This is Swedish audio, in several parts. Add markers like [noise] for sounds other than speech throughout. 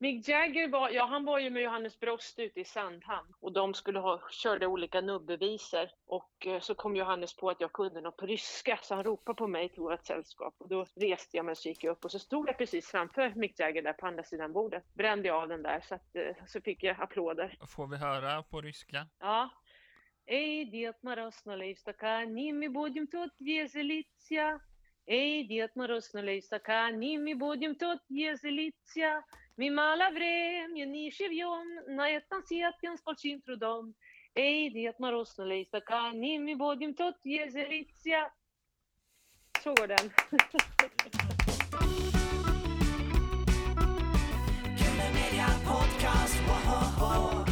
Mick Jagger var, ja han var ju med Johannes Brost ute i Sandhamn och de skulle ha, körde olika nubbevisor och eh, så kom Johannes på att jag kunde något på ryska så han ropade på mig till vårt sällskap och då reste jag mig och så gick jag upp och så stod jag precis framför Mick Jagger där på andra sidan bordet. Brände jag av den där så att, eh, så fick jag applåder. Får vi höra på ryska? Ja. Эй, Дед Мороз, налей в стакан, ними будем тут веселиться. Эй, Дед Мороз, налей в стакан, ними будем тут веселиться. Мимо время не живем, на этом свете с большим трудом. Эй, Дед Мороз, налей в стакан, ними будем тут веселиться. Så går den. Kule Media Podcast,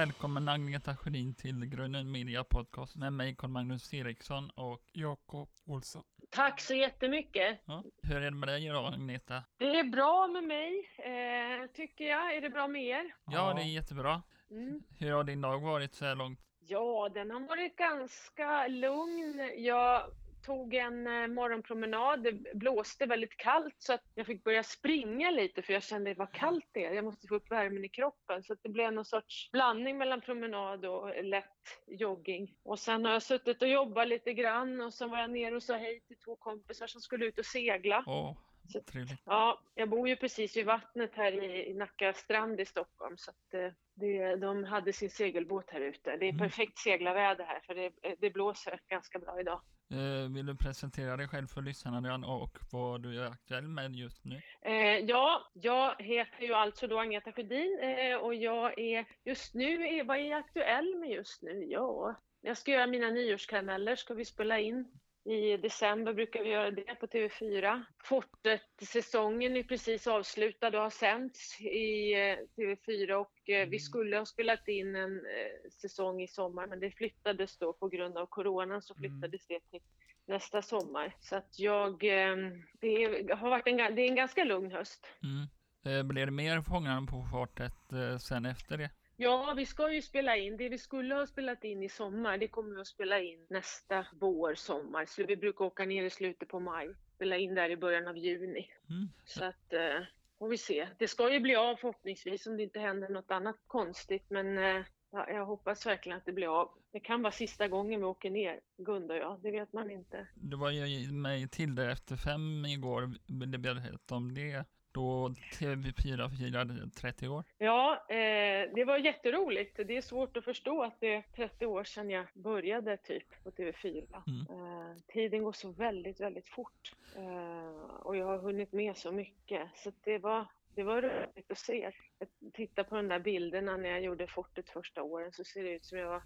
Välkommen Agneta Sjödin till Grunden Media Podcast med mig Carl-Magnus Eriksson och Jakob Olsson. Tack så jättemycket. ja, hur är det med dig idag Agneta? Det är bra med mig, eh, tycker jag. Är det bra med er? Ja, det är jättebra. Mm. Hur har din dag varit så här långt? Ja, den har varit ganska lugn. Jag tog en eh, morgonpromenad. Det blåste väldigt kallt så att jag fick börja springa lite för jag kände vad kallt det är. Jag måste få upp värmen i kroppen. Så att det blev någon sorts blandning mellan promenad och lätt jogging. Och sen har jag suttit och jobbat lite grann och sen var jag nere och sa hej till två kompisar som skulle ut och segla. Oh. Så- trevligt. Ja, jag bor ju precis vid vattnet här i, i Nacka strand i Stockholm så att eh, det, de hade sin segelbåt här ute. Det är Mm. perfekt seglarväder här för det, det blåser ganska bra idag. Eh, vill du presentera dig själv för lyssnarna och vad du är aktuell med just nu? Eh, ja, jag heter ju alltså då Agneta Sjödin eh, och jag är just nu, är, vad är jag aktuell med just nu? Ja, jag ska göra mina nyårskarameller, ska vi spela in. I december brukar vi göra det på TV4. Fortet-säsongen är precis avslutad och har sänts i eh, TV4 och eh, vi skulle ha spelat in en eh, säsong i sommar men det flyttades då på grund av coronan så flyttades det till nästa sommar. Så att jag, eh, det har varit en, det är en ganska lugn höst. Mm. Blir det mer Fångarna på fortet sen efter det? Ja, vi ska ju spela in. Det vi skulle ha spelat in i sommar, det kommer vi att spela in nästa vår, sommar. Så vi brukar åka ner i slutet på maj. Spela in där i början av juni. Mm. Så att, eh, får vi se. Det ska ju bli av förhoppningsvis om det inte händer något annat konstigt. Men eh, ja, jag hoppas verkligen att det blir av. Det kan vara sista gången vi åker ner, Gunda och jag. Det vet man inte. Du var ju med till det efter fem igår. Vill du berätta om det? Då TV4 firade 30 år. Ja, eh, det var jätteroligt. Det är svårt att förstå att det är 30 år sedan jag började typ på TV4. Mm. Eh, tiden går så väldigt, väldigt fort. Eh, och jag har hunnit med så mycket. Så det var, det var roligt att se. Jag tittar på de där bilderna när jag gjorde fortet första åren så ser det ut som jag var,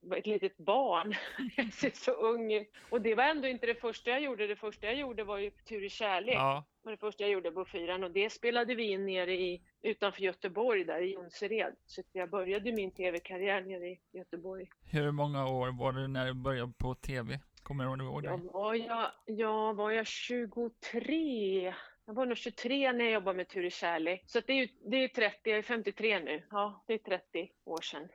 var ett litet barn. [laughs] jag ser så ung ut. Och det var ändå inte det första jag gjorde. Det första jag gjorde var ju Tur i kärlek Ja, var det första jag gjorde på fyran och det spelade vi in nere i, utanför Göteborg där i Jonsered. Så att jag började min tv-karriär nere i Göteborg. hur många år var det när du började på TV? Kommer du ihåg det? Jag var jag, jag, var jag 23? Jag var nog 23 när jag jobbade med Tur i kärlek. Så det är det är 30, jag är 53 nu. Ja, det är 30 år sedan.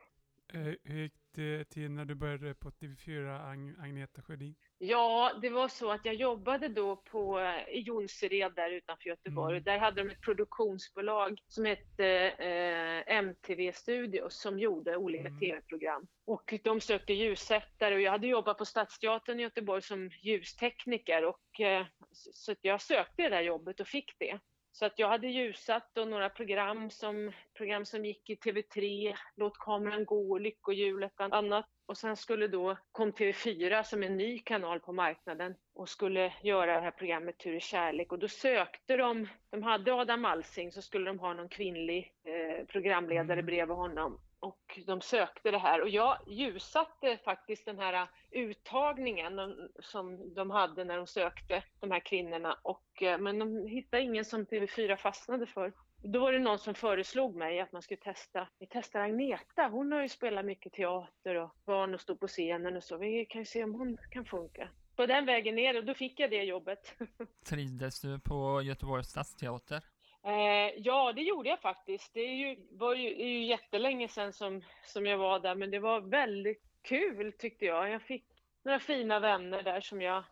Eh, hur gick det till när du började på TV4, Ag- Agneta Sjödin? Ja, det var så att jag jobbade då på eh, i Jonsered där utanför Göteborg. Mm. Där hade de ett produktionsbolag som hette eh, MTV Studios som gjorde olika Mm. tv-program. Och de sökte ljussättare och jag hade jobbat på Stadsteatern i Göteborg som ljustekniker och eh, så jag sökte det där jobbet och fick det. Så att jag hade ljussatt och några program som, program som gick i TV3, Låt kameran gå, Lyckohjulet bland annat. Och sen skulle då, kom TV4 som en ny kanal på marknaden och skulle göra det här programmet Tur i kärlek. Och då sökte de, de hade Adam Alsing, så skulle de ha någon kvinnlig eh, programledare Mm. bredvid honom. Och de sökte det här och jag ljussatte faktiskt den här uttagningen som de hade när de sökte de här kvinnorna. Och, eh, men de hittade ingen som TV4 fastnade för. Då var det någon som föreslog mig att man skulle testa. Vi testar Agneta. Hon har ju spelat mycket teater och barn och stod på scenen och så. Vi kan ju se om hon kan funka. På den vägen ner och då fick jag det jobbet. [laughs] Trivdes du på Göteborgs stadsteater? Eh, ja, det gjorde jag faktiskt. Det är ju, var ju, är ju jättelänge sedan som, som jag var där, men det var väldigt kul tyckte jag. Jag fick några fina vänner där som jag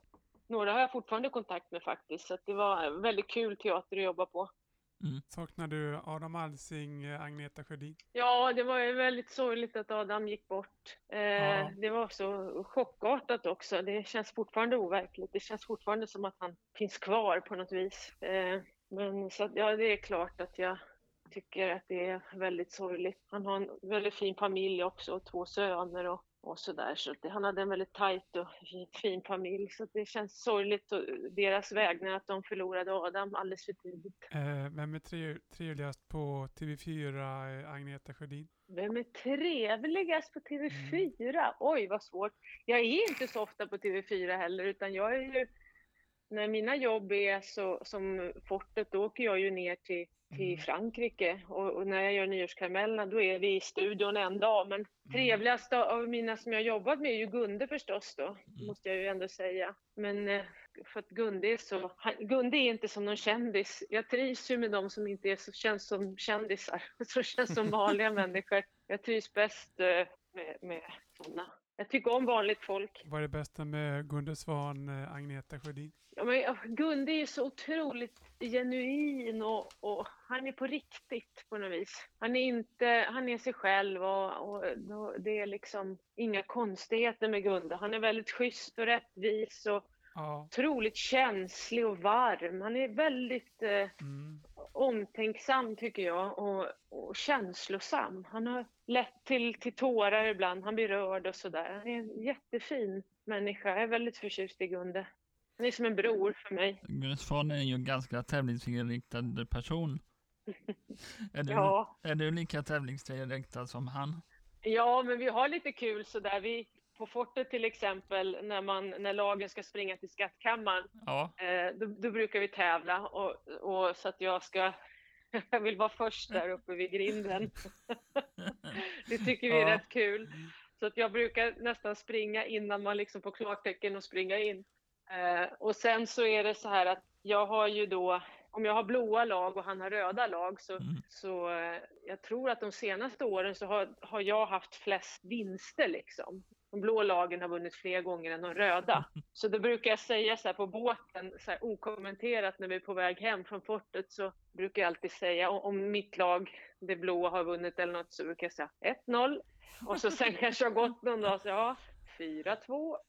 några har jag fortfarande kontakt med faktiskt. Så att det var en väldigt kul teater att jobba på. Saknar du Adam Alsing, eh, Agneta Sjödin? Ja, det var ju väldigt sorgligt att Adam gick bort. Eh, Ja. Det var så chockartat också. Det känns fortfarande overkligt. Det känns fortfarande som att han finns kvar på något vis. Eh, men så att, ja, det är klart att jag tycker att det är väldigt sorgligt. Han har en väldigt fin familj också och två söner och, och sådär. Så att det, han hade en väldigt tajt och fin, familj. Så att det känns sorgligt och deras vägnar att de förlorade Adam alldeles för tidigt. Eh, vem är tre- trevligast på TV4, eh, Agneta Sjödin? Vem är trevligast på TV4? Oj, vad svårt. Jag är inte så ofta på TV4 heller, utan jag är ju... När mina jobb är så, som Fortet, då åker jag ju ner till, till Mm. Frankrike. Och, och när jag gör nyårskaramellerna, då är vi i studion en dag. Men trevligast av- mina som jag jobbat med är ju Gunde förstås då, måste jag ju ändå säga. Men eh, för att Gunde är så... Han, Gunde är inte som någon kändis. Jag trivs ju med de som inte är så, känns som kändisar, [laughs] som känns som vanliga [laughs] människor. Jag trivs bäst eh, med, med sådana. Jag tycker om vanligt folk. Vad är det bästa med Gunde Svan, eh, Agneta Sjödin? Ja, men, Gunde är så otroligt genuin och, och han är på riktigt på något vis. Han är, inte, han är sig själv och, och, och det är liksom inga konstigheter med Gunde. Han är väldigt schysst och rättvis och Ja. otroligt känslig och varm. Han är väldigt eh, Mm. Omtänksam tycker jag och, och känslosam. Han har lätt till, till tårar ibland, han blir rörd och sådär. Han är en jättefin människa. Jag är väldigt förtjust i Gunde. Han är som en bror för mig. Gunnar Svan är ju en ganska tävlingsinriktad person. [laughs] är, du, Ja, är du lika tävlingsinriktad som han? ja men vi har lite kul sådär. Vi, på fortet till exempel, när, man, när lagen ska springa till skattkammaren, Ja, eh, då, då brukar vi tävla och, och så att jag ska [laughs] jag vill vara först där uppe vid grinden. [laughs] Det tycker vi är Ja. rätt kul. Så att jag brukar nästan springa innan man liksom får klartecken att springa in. Eh, och sen så är det så här att jag har ju då, om jag har blåa lag och han har röda lag så, Mm. så eh, jag tror att de senaste åren så har, har jag haft flest vinster liksom. De blå lagen har vunnit fler gånger än de röda. Så då brukar jag säga så här på båten, så här okommenterat när vi är på väg hem från fortet, så brukar jag alltid säga om, mitt lag, det blåa, har vunnit eller något, så brukar jag säga 1-0. Och så sen kanske det har gått någon dag, så ja, 4-2. [laughs]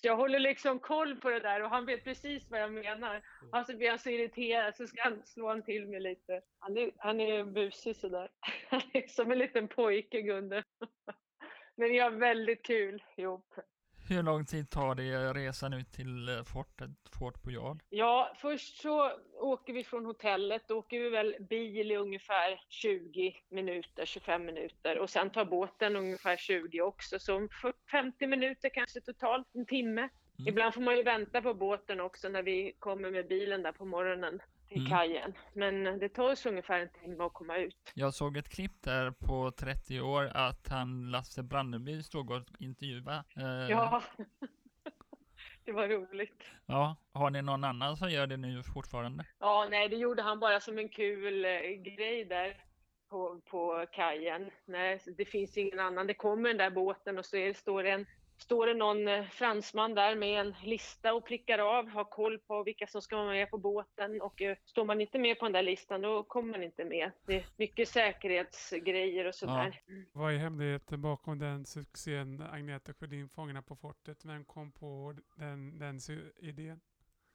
Så jag håller liksom koll på det där och han vet precis vad jag menar. Och så blir han så irriterad så ska han slå han till mig lite. Han är, han är busig sådär. [laughs] Han är som en liten pojke, Gunde. Men vi har väldigt kul ihop. hur lång tid tar det resan ut till eh, fortet, Fort Boyard? Ja, först så åker vi från hotellet. Då åker vi väl bil i ungefär 20 minuter, 25 minuter. Och sen tar båten ungefär 20 också. Så om 40 50 minuter kanske totalt, en timme. Mm. Ibland får man ju vänta på båten också när vi kommer med bilen där på morgonen till Mm. kajen. Men det tar oss ungefär en timme att komma ut. Jag såg ett klipp där på 30 år att han Lasse Brandeby stod och intervjuade. Eh, Ja, [laughs] det var roligt. ja. Har ni någon annan som gör det nu fortfarande? Ja, nej, det gjorde han bara som en kul eh, grej där på, på kajen. Nej, det finns ingen annan. Det kommer den där båten och så är, står, det en, står det någon eh, fransman där med en lista och prickar av, har koll på vilka som ska vara med på båten och eh, står man inte med på den där listan då kommer man inte med. Det är mycket säkerhetsgrejer och sådär. Vad är hemligheten bakom den succén Agneta Sjödin, Fångarna på fortet? Vem kom på den, den idén?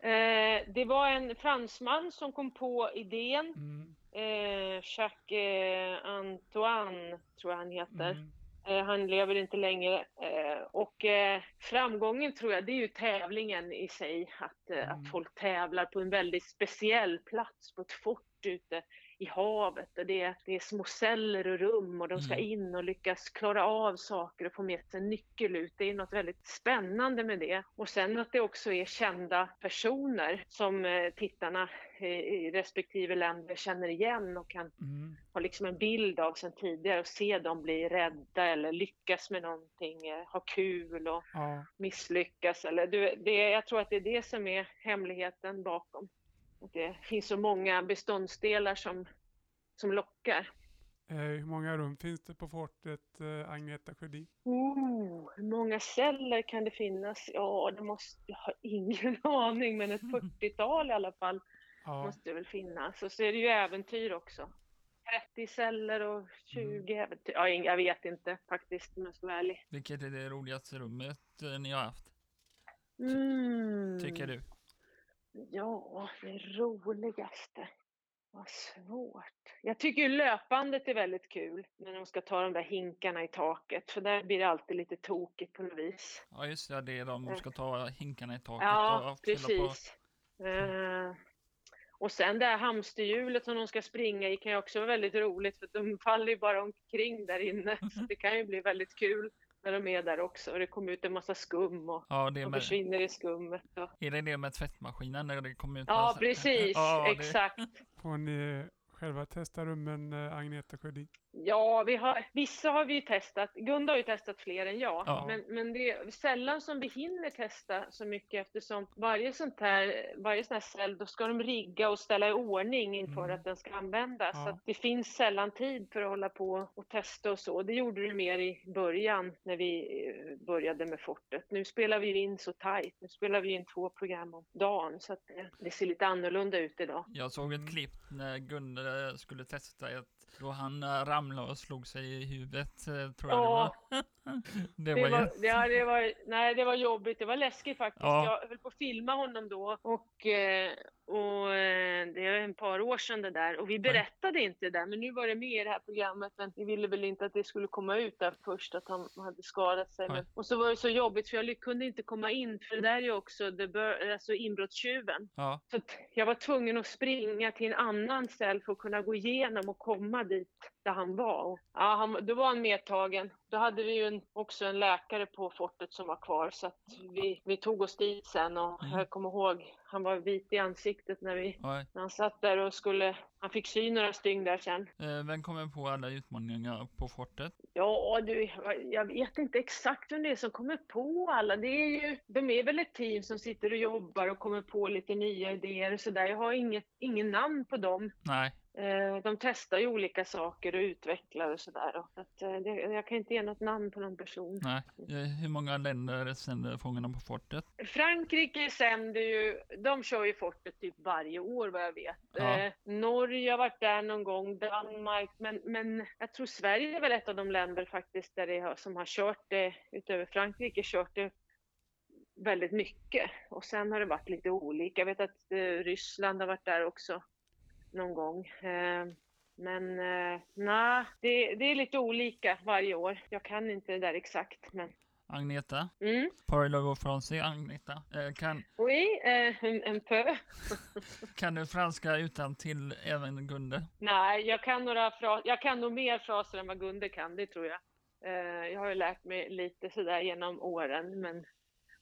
Eh, det var en fransman som kom på idén. Mm. Eh, Jacques eh, Antoine tror jag han heter. Mm. Eh, han lever inte längre. Eh, och eh, framgången tror jag, det är ju tävlingen i sig. Att, Mm. att folk tävlar på en väldigt speciell plats, på ett fort ute i havet. Och det, är, det är små celler och rum och de ska Mm. in och lyckas klara av saker och få med sig en nyckel ut. Det är något väldigt spännande med det. Och sen att det också är kända personer som eh, tittarna eh, i respektive länder känner igen och kan Mm. har liksom en bild av sen tidigare och se dem bli rädda eller lyckas med någonting, eh, ha kul och Ja. misslyckas. Eller du, det, jag tror att det är det som är hemligheten bakom. Det finns så många beståndsdelar som, som lockar. Eh, hur många rum finns det på fortet eh, Agneta Sjödin? Oh, hur många celler kan det finnas? Ja, det måste, jag har ingen [laughs] aning, men ett [laughs] 40-tal i alla fall Ja, måste det väl finnas. Och så är det ju äventyr också. 30 celler och 20 äventyr. Ja, jag vet inte faktiskt om jag ska vara ärlig. Vilket är det roligaste rummet eh, ni har haft? Mm. Tycker du? Ja, det roligaste. Vad svårt. Jag tycker löpandet är väldigt kul när de ska ta de där hinkarna i taket. För där blir det alltid lite tokigt på något vis. Ja just det, det är de ska ta hinkarna i taket Ja, och fylla på. precis. Eh, och sen det här hamsterhjulet som de ska springa i kan ju också vara väldigt roligt för de faller ju bara omkring där inne. Så [laughs] det kan ju bli väldigt kul när de är där också. Och det kommer ut en massa skum och Ja, det de med, försvinner i skummet. Och... är det det med tvättmaskinen när det kommer ut Ja, massa- precis. Ja, det- Exakt. får ni själva testa rummen eh, Agneta Sjödin? Ja, vi har, vissa har vi ju testat. Gunda har ju testat fler än jag. Ja. Men, men det är sällan som vi hinner testa så mycket eftersom varje sånt här, varje sån här cell, då ska de rigga och ställa i ordning inför Mm. att den ska användas. Ja. Så att det finns sällan tid för att hålla på och testa och så. Det gjorde det mer i början när vi eh, började med fortet. Nu spelar vi in så tajt. Nu spelar vi in två program om dagen så att det, det ser lite annorlunda ut idag. Jag såg ett klipp när Gunde skulle testa ett, då han äh, ramlade och slog sig i huvudet, eh, tror jag Ja. det var. [laughs] det Det var, var, ju... ja, det var, nej, det var jobbigt. Det var läskigt faktiskt. Ja. Jag höll på att filma honom då och, eh, och eh, det är en par år sedan det där. Och vi berättade inte det men nu var det med i det här programmet. Men vi ville väl inte att det skulle komma ut där först, att han hade skadat sig. Nej. Men, och så var det så jobbigt för jag kunde inte komma in, för det där är ju också the, bur- alltså inbrottstjuven. Ja, Så jag var tvungen att springa till en annan cell för att kunna gå igenom och komma dit där han var. Och, ja, han, då var han medtagen. Då hade vi ju en, också en läkare på fortet som var kvar så att vi, vi tog oss dit sen och Mm. jag kommer ihåg, han var vit i ansiktet när, vi, oj. när han satt där och skulle, han fick sy några stygn där sen. Eh, Vem kommer på alla utmaningar på fortet? Ja du, jag vet inte exakt vem det är som kommer på alla. Det är ju, de är väl ett team som sitter och jobbar och kommer på lite nya idéer och sådär. Jag har inget, ingen namn på dem. Nej, De testar ju olika saker och utvecklar och sådär. eh, Jag kan inte ge något namn på någon person. nej. Eh, Hur många länder sänder Fångarna på fortet? Frankrike sänder ju, de kör ju fortet typ varje år vad jag vet. Ja. Eh, Norge har varit där någon gång, Danmark, men, men jag tror Sverige är väl ett av de länder faktiskt där det har, som har kört det, utöver Frankrike, kört det väldigt mycket. Och sen har det varit lite olika. Jag vet att eh, Ryssland har varit där också någon gång. Eh, men eh, nej, det, det är lite olika varje år. Jag kan inte det där exakt. Men, Agneta? mm. Parlez français, Agneta. Eh, Kan, Oui, eh, en, en peu. [laughs] kan du franska utan till även Gunde? Nej, jag kan, några fra- jag kan nog mer fraser än vad Gunde kan, det tror jag. Eh, jag har ju lärt mig lite sådär genom åren, men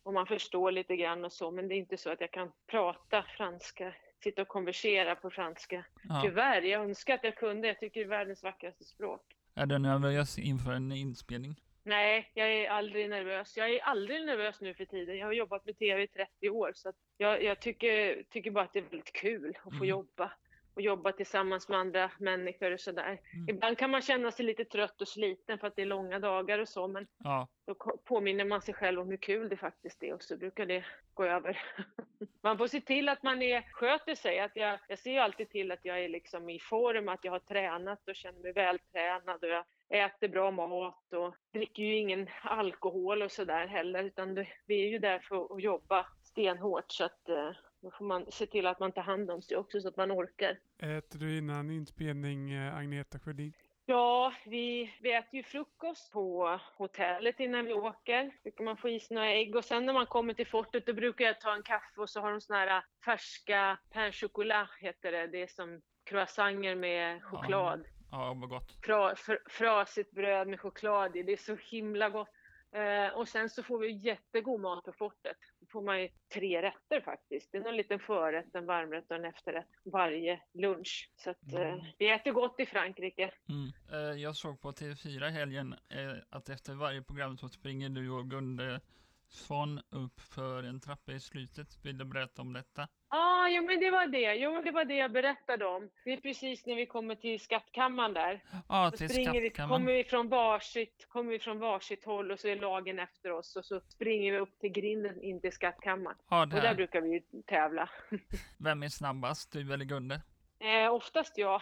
och man förstår lite grann och så, men det är inte så att jag kan prata franska, sitta och konversera på franska. Ja. Tyvärr, jag önskar att jag kunde. Jag tycker det är världens vackraste språk. Är du nervös inför en inspelning? Nej, jag är aldrig nervös. Jag är aldrig nervös nu för tiden. Jag har jobbat med tv i 30 år, så jag, jag tycker, tycker bara att det är väldigt kul att få Mm. jobba och jobba tillsammans med andra människor och sådär. Mm. Ibland kan man känna sig lite trött och sliten för att det är långa dagar och så, men Ja, då påminner man sig själv om hur kul det faktiskt är och så brukar det gå över. [laughs] Man får se till att man är, sköter sig. Att jag, jag ser ju alltid till att jag är liksom i form, att jag har tränat och känner mig vältränad och jag äter bra mat och dricker ju ingen alkohol och sådär heller utan vi är ju där för att jobba stenhårt så att eh, då får man se till att man tar hand om sig också så att man orkar. Äter du innan inspelning eh, Agneta Sjödin? Ja, vi, vi äter ju frukost på hotellet innan vi åker. brukar man få i sig några ägg och sen när man kommer till fortet då brukar jag ta en kaffe och så har de såna här färska pain chocolat heter det. Det är som croissanter med choklad. ja vad gott. Fra, fr, frasigt bröd med choklad i. Det är så himla gott. Eh, och sen så får vi jättegod mat på fortet. Får man ju tre rätter faktiskt. Det är någon liten förrätt, en varmrätt och en efterrätt varje lunch. Så att, eh, Mm. vi äter gott i Frankrike. Mm. Eh, Jag såg på TV4 i helgen eh, att efter varje program så springer du och Gunde Svan upp för en trappa i slutet. Vill du berätta om detta? Ah, jo, men det var det. Jo, men det var det jag berättade om. Det är precis när vi kommer till skattkammaren där. Ja, Då till springer vi, skattkammaren. kommer, vi från varsitt, kommer vi från varsitt håll och så är lagen efter oss och så springer vi upp till grinden in till skattkammaren. Ja, Och där där. brukar vi ju tävla. [laughs] Vem är snabbast? Du eller Gunde? Eh, oftast jag.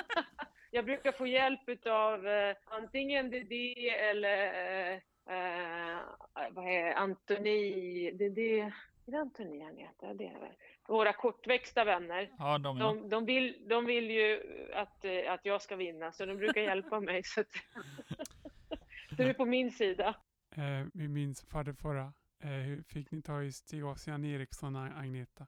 [laughs] jag brukar få hjälp av eh, antingen DD eller eh, eh, vad är det? Antoni. DD, är det Antoni han heter? Det är det. Våra kortväxta vänner. Ja, de ja. De, de, vill, de vill ju att, eh, att jag ska vinna så de brukar hjälpa mig. Så att, [laughs] det är på min sida. Eh, vi minns fadderförra. Eh, hur fick ni ta i Stig Ossian Eriksson Agneta?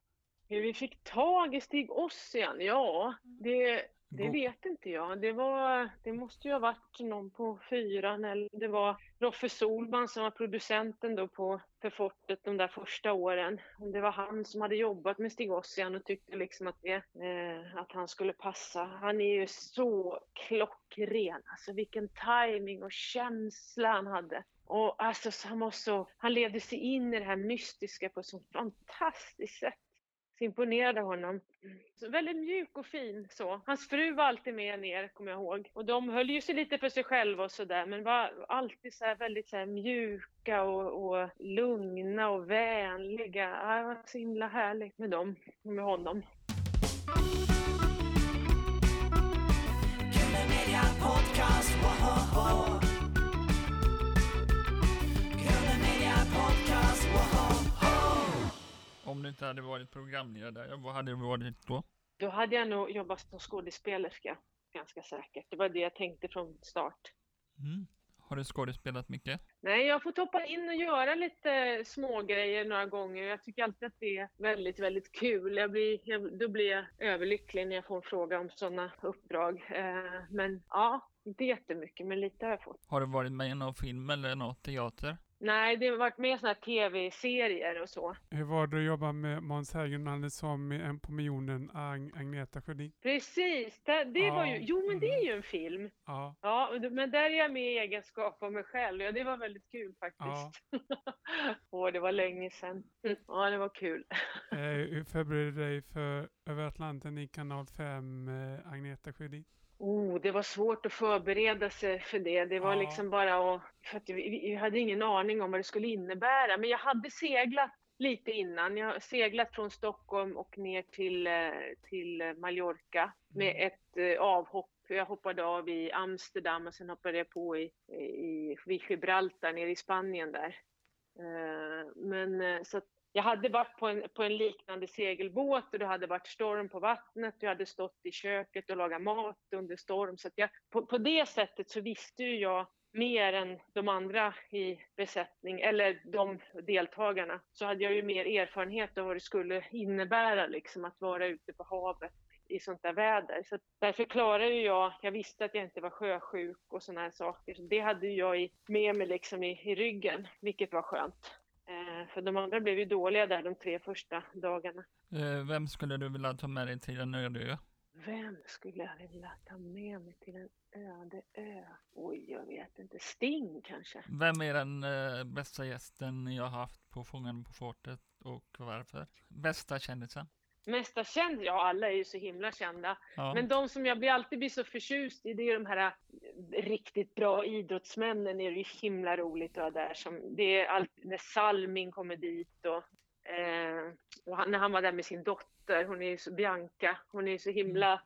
Hur vi fick tag i Stig Ossian? Ja, det, det vet inte jag. Det, var, det måste ju ha varit någon på fyran eller det var Roffe Solman som var producenten då på för fortet de där första åren. Det var han som hade jobbat med Stig Ossian och tyckte liksom att, det, eh, att han skulle passa. Han är ju så klockren, alltså vilken timing och känsla han hade. Och alltså så han, var så, han levde sig in i det här mystiska på ett så fantastiskt sätt. Så imponerade honom. Så väldigt mjuk och fin så. Hans fru var alltid med ner, kommer jag ihåg. Och de höll ju sig lite för sig själva och sådär, men var alltid så här väldigt så här mjuka och, och lugna och vänliga. Ja, det var så himla härligt med dem, med honom. Om du inte hade varit programledare, vad hade du varit då? Då hade jag nog jobbat som skådespelerska, ganska säkert. Det var det jag tänkte från start. Mm. Har du skådespelat mycket? Nej, jag har fått hoppa in och göra lite smågrejer några gånger. Jag tycker alltid att det är väldigt, väldigt kul. Jag blir, jag, då blir jag överlycklig när jag får en fråga om sådana uppdrag. Eh, men ja, inte jättemycket, men lite har jag fått. Har du varit med i någon film eller någon teater? Nej, det har varit mer sådana här tv-serier och så. Hur var det att jobba med Måns Zelmerlöw som En på miljonen, Ag- Agneta Sjödin? Precis, det, det var ju, Ja, jo men det är mm. ju en film. Ja, Ja, men där är jag med i egenskap av mig själv. Ja, det var väldigt kul ja. faktiskt. [laughs] Åh, det var länge sedan. Mm, Ja, det var kul. Eh, hur förberedde du dig för Över Atlanten i kanal 5, eh, Agneta Sjödin? Oh, det var svårt att förbereda sig för det. Det var Ja. liksom bara att... För att vi, vi hade ingen aning om vad det skulle innebära. Men jag hade seglat lite innan. Jag har seglat från Stockholm och ner till, eh, till Mallorca med Mm. ett eh, avhopp. Jag hoppade av i Amsterdam och sen hoppade jag på i, i, vid Gibraltar nere i Spanien där. Eh, Men så att jag hade varit på en, på en liknande segelbåt och det hade varit storm på vattnet. Jag hade stått i köket och lagat mat under storm. Så att jag, på, på det sättet så visste ju jag mer än de andra i besättning, eller de deltagarna. Så hade jag ju mer erfarenhet av vad det skulle innebära liksom att vara ute på havet i sånt där väder. Så därför klarade ju jag, jag visste att jag inte var sjösjuk och såna här saker. Så det hade jag i, med mig liksom i, i ryggen, vilket var skönt. Eh, för de andra blev ju dåliga där de tre första dagarna. Eh, vem skulle du vilja ta med dig till en öde ö? Vem skulle jag vilja ta med mig till en öde ö? Oj, jag vet inte. Sting kanske? Vem är den eh, bästa gästen jag har haft på Fångarna på fortet och varför? Bästa kändisen? Mesta känd? Ja, alla är ju så himla kända. Ja. Men de som jag blir alltid blir så förtjust i, det är de här eh, riktigt bra idrottsmännen. Det är ju himla roligt att ha där. Som, det är alltid när Salming kommer dit och, eh, och han, när han var där med sin dotter, hon är så Bianca, hon är ju så himla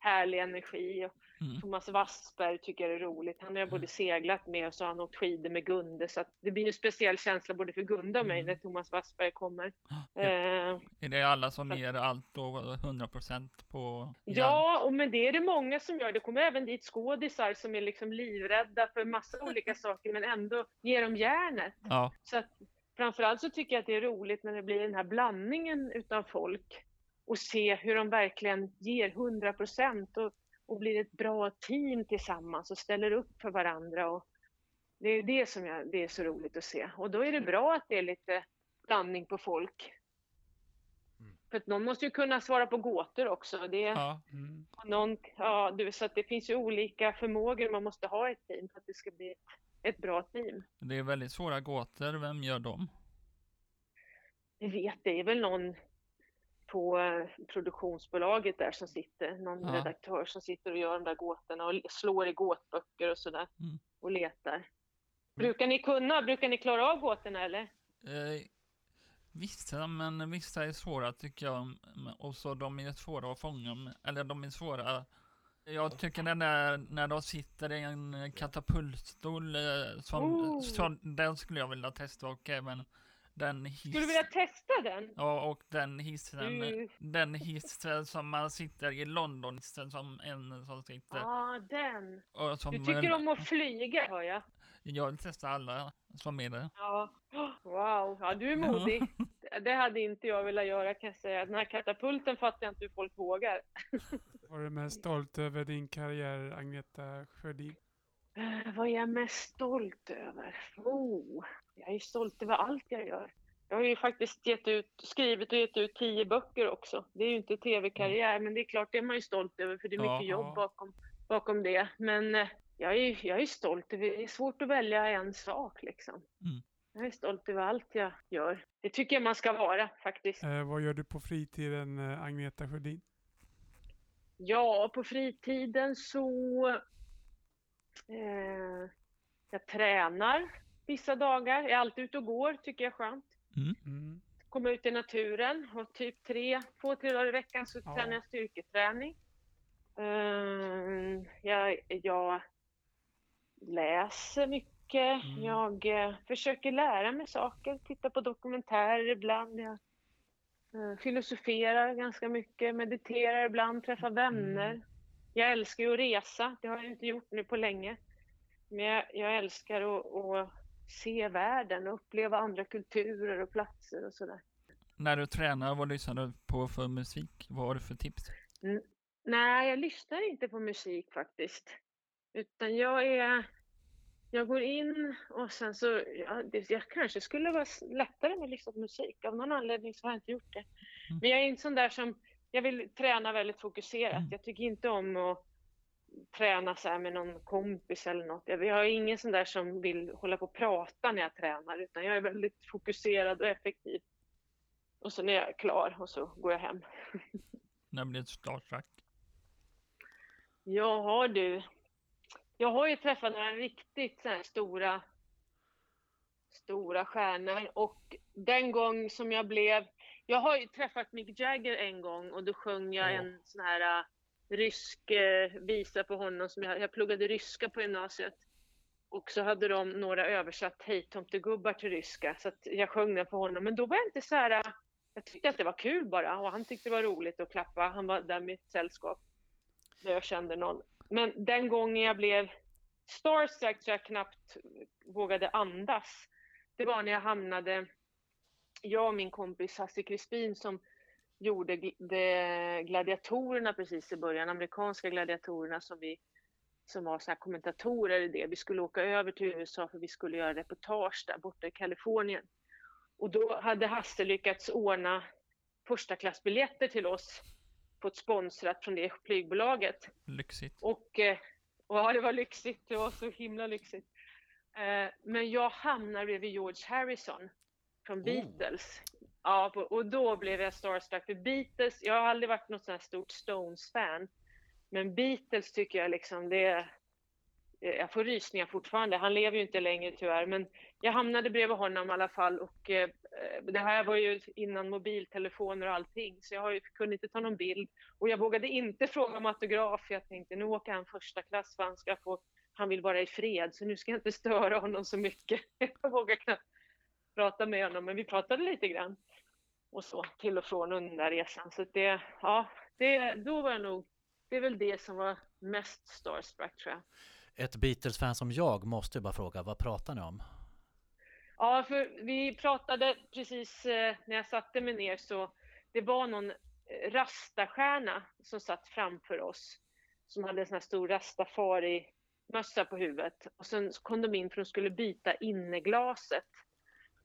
härlig energi. Och Mm. Thomas Wassberg tycker jag är roligt. Han har jag både seglat med och så har han åkt skidor med Gunde. Så det blir en speciell känsla både för Gunde och mig när Thomas Wassberg kommer. Ja. Eh, Är det alla som ger allt och 100% på? Ja, och men det är det många som gör. Det kommer även dit skådisar som är liksom livrädda för massa olika [laughs] saker men ändå ger dem järnet. Ja. Så att, framförallt så tycker jag att det är roligt när det blir den här blandningen utav folk och se hur de verkligen ger 100 procent och, och blir ett bra team tillsammans och ställer upp för varandra. Och det är det som jag, det är så roligt att se. Och då är det bra att det är lite blandning på folk. För att någon måste ju kunna svara på gåtor också. Det, ja. Mm. någon, ja, du, så det finns ju olika förmågor man måste ha i ett team för att det ska bli ett ett bra team. Det är väldigt svåra gåtor. Vem gör dem? Jag vet, det är väl någon på eh, produktionsbolaget där som sitter, någon Ja. redaktör som sitter och gör de där gåtorna och slår i gåtböcker och sådär Mm. och letar. Brukar ni kunna, brukar ni klara av gåtorna eller? Eh, vissa, men vissa är svåra tycker jag. Och så de är svåra att fånga. Eller de är svåra. Jag tycker den där när de sitter i en katapultstol. eh, Som, Oh. så, den skulle jag vilja testa och även den hiss, Skulle du vilja testa den? Ja, och den hissen. Du- Den hissen som man sitter i London, hissen som en som sitter. Ja, den. Och som, Du tycker om att flyga hör jag. Jag testar alla som är det. Ja. Wow, ja du är modig. Det hade inte jag velat göra kan jag säga. Den här katapulten fattar jag inte hur folk vågar. [laughs] Var du mest stolt över din karriär, Agneta Sjödin? Vad är jag mest stolt över? Oh, jag är stolt över allt jag gör. Jag har ju faktiskt gett ut, skrivit och gett ut tio böcker också. Det är ju inte tv-karriär, men det är klart det är man ju stolt över för det är Ja, mycket jobb ja. bakom, bakom det. Men eh, jag är, jag är stolt över, det är svårt att välja en sak liksom. Mm. Jag är stolt över allt jag gör. Det tycker jag man ska vara faktiskt. Eh, vad gör du på fritiden, eh, Agneta Sjödin? Ja, på fritiden så... Eh, jag tränar vissa dagar. Jag är alltid ute och går, tycker jag är skönt. Mm. Komma ut i naturen och typ tre, två, tre dagar i veckan så Ja. tränar jag styrketräning. Eh, jag, jag läser mycket. Mm. Jag eh, försöker lära mig saker. Tittar på dokumentärer ibland. Jag eh, filosoferar ganska mycket. Mediterar ibland. Träffar vänner. Mm. Jag älskar ju att resa. Det har jag inte gjort nu på länge. Men jag, jag älskar att, att se världen och uppleva andra kulturer och platser och sådär. När du tränar, vad lyssnar du på för musik? Vad har du för tips? Nej, jag lyssnar inte på musik faktiskt. Utan jag är... Jag går in och sen så... Ja, det, jag kanske skulle vara lättare med att lyssna på musik. Av någon anledning så har jag inte gjort det. Men jag är inte sån där som... Jag vill träna väldigt fokuserat. Mm. Jag tycker inte om att träna så med någon kompis eller något. Jag, är ingen sån där som vill hålla på och prata när jag tränar. Utan jag är väldigt fokuserad och effektiv. Och sen är jag klar och så går jag hem. [laughs] När blir det starstruck? Jag har du. Jag har ju träffat några riktigt så här stora, stora stjärnor och den gång som jag blev, jag har ju träffat Mick Jagger en gång och då sjöng jag Åh. en sån här rysk eh, visa på honom som jag, jag pluggade ryska på gymnasiet. Och så hade de några översatt Hej tomtegubbar till ryska så att jag sjöng den för honom. Men då var jag inte så här, jag tyckte att det var kul bara och han tyckte det var roligt att klappa. Han var där med ett sällskap när jag kände någon. Men den gången jag blev starstruck så jag knappt vågade andas. Det var när jag hamnade, jag och min kompis Hasse Crispin som gjorde gl- de gladiatorerna precis i början, amerikanska gladiatorerna som vi som var så kommentatorer i det. Vi skulle åka över till USA för vi skulle göra reportage där borta i Kalifornien. Och då hade Hasse lyckats ordna första klassbiljetter till oss på ett sponsrat från det flygbolaget. Lyxigt. Och, eh, och ja, det var lyxigt. Det var så himla lyxigt. Eh, Men jag hamnar bredvid George Harrison från Oh. Beatles. Ja, på- och då blev jag starstruck. För Beatles, jag har aldrig varit något sånt här stort Stones-fan. Men Beatles tycker jag liksom, det är... Jag får rysningar fortfarande. Han lever ju inte längre tyvärr. Men jag hamnade bredvid honom i alla fall. Och eh, det här var ju innan mobiltelefoner och allting. Så jag har ju, kunde inte ta någon bild. Och jag vågade inte fråga om autograf. Jag tänkte nu åker han första klass för han ska få, han vill vara i fred. Så nu ska jag inte störa honom så mycket. [laughs] Jag vågar knappt prata med honom. Men vi pratade lite grann. Och så till och från under den där resan. Så att det, ja, det, då var jag nog, det är väl det som var mest starstruck tror jag. Ett Beatles-fan som jag måste ju bara fråga, vad pratar ni om? Ja, för vi pratade precis eh, när jag satte mig ner så det var någon eh, rastastjärna som satt framför oss som hade en sån här stor rastafari-mössa på huvudet. Och sen kom de in för de skulle byta inneglaset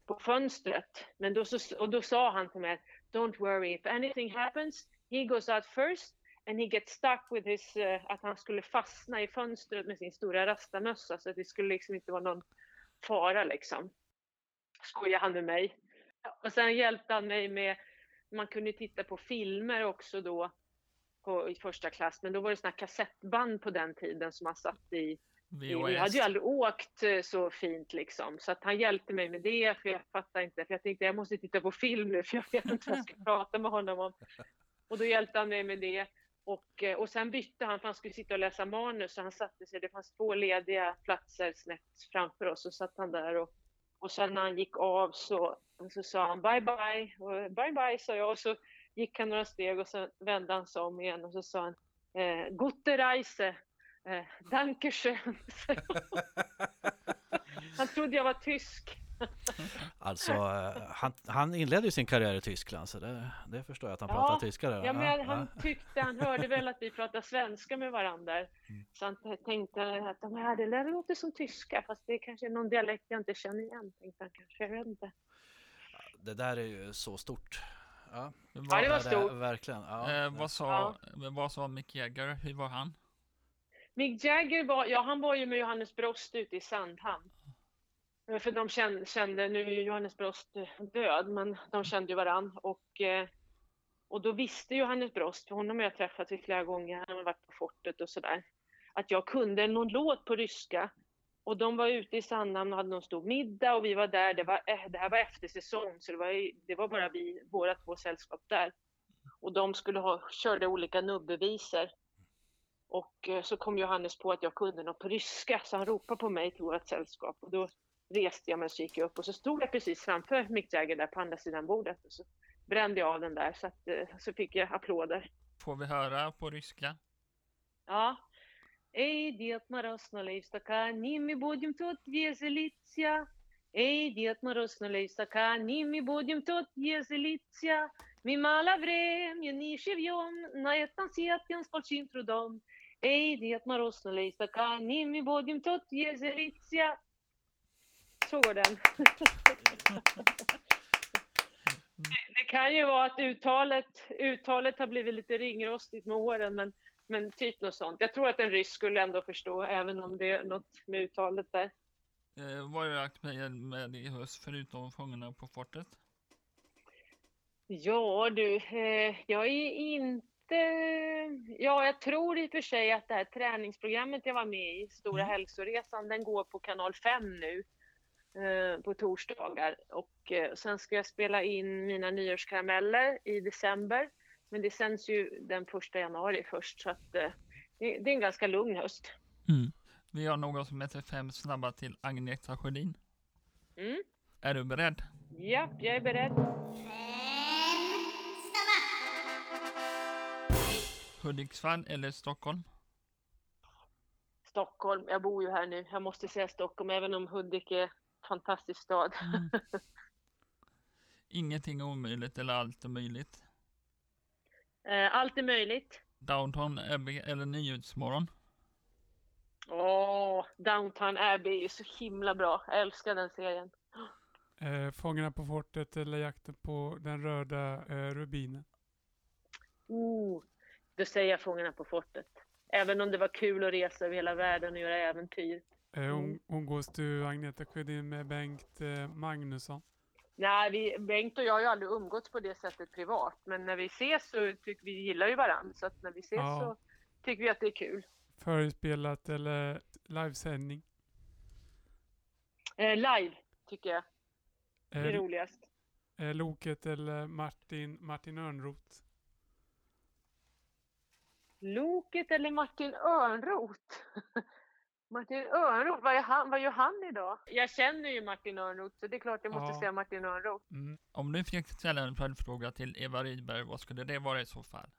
på fönstret. Men då, så, och då sa han till mig, Don't worry, if anything happens, he goes out first and he gets stuck with his, uh, att han skulle fastna i fönstret med sin stora rastamössa så att det skulle liksom inte vara någon fara liksom. Skojade han med mig. Och sen hjälpte han mig med, man kunde titta på filmer också då på, i första klass, men då var det såna kassettband på den tiden som man satt i vi hade ju VHS. aldrig åkt eh, så fint liksom, så att han hjälpte mig med det, för jag fattar inte, för jag tänkte jag måste titta på film nu, [laughs] för jag vet inte vad jag ska prata med honom om. Och då hjälpte han mig med det. Och, eh, och sen bytte han, för han skulle sitta och läsa manus, så han satte sig, det fanns två lediga platser snett framför oss, och satt han där och, och sen när han gick av så, så sa han bye bye, och bye bye sa jag, och så gick han några steg och sen vände han sig om igen och så sa han eh, Gute Reise, eh, Dankeschön. [laughs] han trodde jag var tysk. Alltså, eh, han, han inledde ju sin karriär i Tyskland så det, det förstår jag att han Ja, pratar tyska redan. Ja, men han ja. tyckte, han hörde väl att vi pratade svenska med varandra. Mm. Så han tänkte att de här, det där låter som tyska, fast det är kanske någon dialekt jag inte känner igen, tänkte han kanske. Jag vet inte. Det där är ju så stort. Ja, Ja, det var är stort. Verkligen. Ja, Eh, det- vad, sa, vad sa Mick Jagger? Hur var han? Mick Jagger var, ja han var ju med Johannes Brost ute i Sandhamn. Eh, för de kände, kände, nu är ju Johannes Brost eh, död, men de kände ju varann. Och, eh, och då visste Johannes Brost, för honom har jag träffat flera gånger, han har varit på fortet och sådär, att jag kunde någon låt på ryska. Och de var ute i Sandhamn och hade någon stor middag och vi var där, det, var, det här var efter säsong, så det var, det var bara vi, våra två sällskap där. Och de skulle ha, körde olika nubbevisor. Och eh, så kom Johannes på att jag kunde något på ryska, så han ropade på mig till vårt sällskap. Och då reste jag mig och så gick jag upp och så stod jag precis framför Mick Jagger där på andra sidan bordet. Och så brände jag av den där, så, att, eh, så fick jag applåder. Får vi höra på ryska? Ja. Эй, Дед Мороз, налей стакан, ними будем тут веселиться. Эй, Дед Мороз, налей стакан, ними будем тут веселиться. Мы мало времени живем, на этом свете с большим трудом. Эй, Дед Мороз, налей стакан, ними будем тут веселиться. Så går den. Det- Det kan ju vara att uttalet, uttalet har blivit lite ringrostigt med åren, men, men typ något sånt. Jag tror att en ryss skulle ändå förstå, även om det är något med uttalet där. Eh, vad är du aktuell med i höst förutom Fångarna på fortet? Ja du, eh, jag är inte... Ja, jag tror i och för sig att det här träningsprogrammet jag var med i, Stora Mm. hälsoresan, den går på kanal 5 nu eh, på torsdagar. Och eh, sen ska jag spela in mina nyårskarameller i december. Men det sänds ju den första januari först, så att eh, det, är en ganska lugn höst. Vi har något som heter Fem snabba till Agneta Sjödin. Mm. Är du beredd? Ja, jag är beredd. Hudiksvall eller Stockholm? Stockholm, jag bor ju här nu. Jag måste säga Stockholm, även om Hudik är en fantastisk stad. [laughs] Ingenting är omöjligt eller allt är möjligt. Eh, Allt är möjligt. Downtown Abbey eller Nyhetsmorgon? Åh, Downton Abbey är ju så himla bra. Jag älskar den serien. Eh, Fångarna på fortet eller jakten på den röda eh, rubinen. Oh, då säger jag Fångarna på fortet. Även om det var kul att resa över hela världen och göra äventyr. Eh, Mm. um, umgås du Agneta Sjödin med Bengt eh, Magnusson? Nej, vi, Bengt och jag har ju aldrig umgåtts på det sättet privat. Men när vi ses så tycker vi gillar ju varandra. Så att när vi ses Ja. så tycker vi att det är kul. Förespelat eller livesändning? Eh, live tycker jag är Eh, roligast. eh, Loket eller Martin, Martin Örnroth? Loket eller Martin Örnroth? [laughs] Martin Örnroth, vad, han, vad gör han idag? Jag känner ju Martin Örnroth så det är klart jag måste Ja. säga Martin Örnroth. Mm. Om du fick ställa en följdfråga till Eva Rydberg, vad skulle det vara i så fall?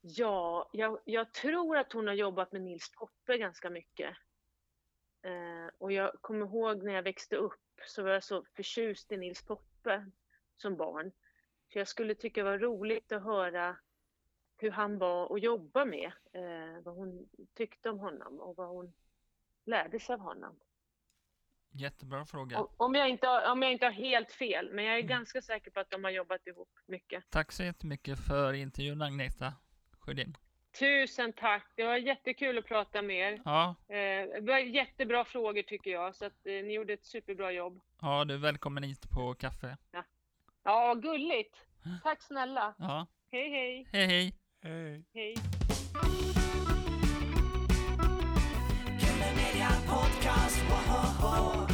Ja, jag, jag tror att hon har jobbat med Nils Poppe ganska mycket. Eh, och jag kommer ihåg när jag växte upp så var jag så förtjust i Nils Poppe som barn. Så jag skulle tycka det var roligt att höra hur han var att jobba med. Eh, vad hon tyckte om honom och vad hon lärde sig av honom. Jättebra fråga. Om- Om jag, inte, har- om jag inte har helt fel, men jag är Mm. ganska säker på att de har jobbat ihop mycket. Tack så jättemycket för intervjun Agneta Sjödin. Tusen tack! Det var jättekul att prata med er. Ja, Eh, det var jättebra frågor tycker jag, så att eh, ni gjorde ett superbra jobb. ja, du är välkommen hit på kaffe. Ja, gulligt! Tack snälla! Ja, Hej, hej! hej hej! Hej. Hej! Podcast!